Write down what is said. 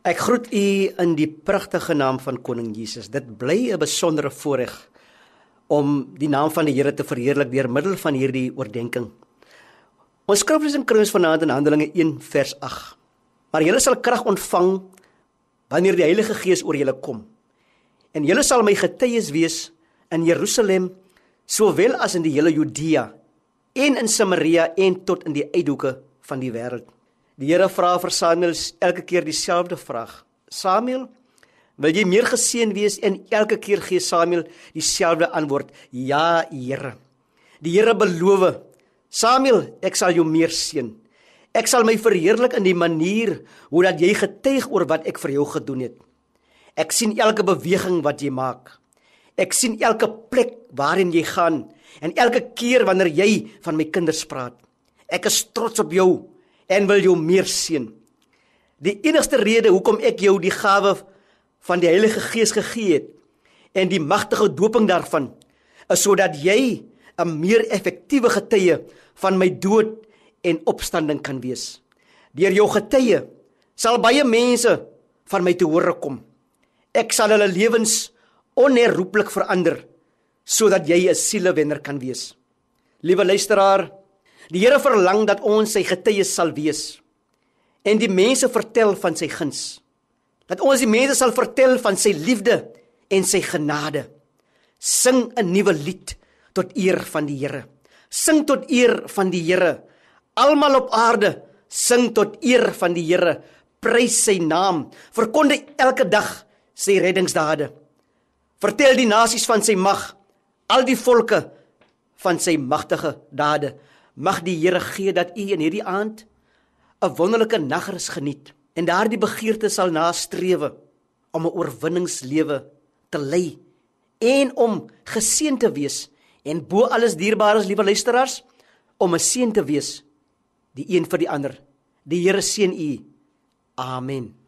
Ek groet u in die pragtige naam van Koning Jesus. Dit bly 'n besondere voorreg om die naam van die Here te verheerlik deur middel van hierdie oordeenking. Ons skrif in Korintiërs vanaand in Handelinge 1 vers 8. Maar julle sal krag ontvang wanneer die Heilige Gees oor julle kom. En julle sal my getuies wees in Jerusalem sowel as in die hele Judea en in Samaria en tot in die uithoeke van die wêreld. Die Here vra vir Samuel elke keer dieselfde vraag. Samuel, wil jy meer geseën wees en elke keer gee Samuel dieselfde antwoord: Ja, Here. Die Here beloof: Samuel, ek sal jou meer seën. Ek sal my verheerlik in die manier hoe dat jy getuig oor wat ek vir jou gedoen het. Ek sien elke beweging wat jy maak. Ek sien elke plek waarheen jy gaan en elke keer wanneer jy van my kinders praat. Ek is trots op jou en wil jou meer seën. Die enigste rede hoekom ek jou die gawe van die Heilige Gees gegee het en die magtige doping daarvan is sodat jy 'n meer effektiewe getuie van my dood en opstanding kan wees. Deur jou getuie sal baie mense van my te hore kom. Ek sal hulle lewens onherroepelik verander sodat jy 'n sielewenner kan wees. Liewe luisteraar, Die Here verlang dat ons sy getuies sal wees en die mense vertel van sy guns. Dat ons die mense sal vertel van sy liefde en sy genade. Sing 'n nuwe lied tot eer van die Here. Sing tot eer van die Here. Almal op aarde, sing tot eer van die Here. Prys sy naam. Verkondig elke dag sy reddingsdade. Vertel die nasies van sy mag, al die volke van sy magtige dade. Mag die Here gee dat u in hierdie aand 'n wonderlike nagrus geniet en daardie begeerte sal nastrewe om 'n oorwinningslewe te lei en om geseën te wees en bo alles dierbares liewe luisteraars om 'n seën te wees die een vir die ander. Die Here seën u. Amen.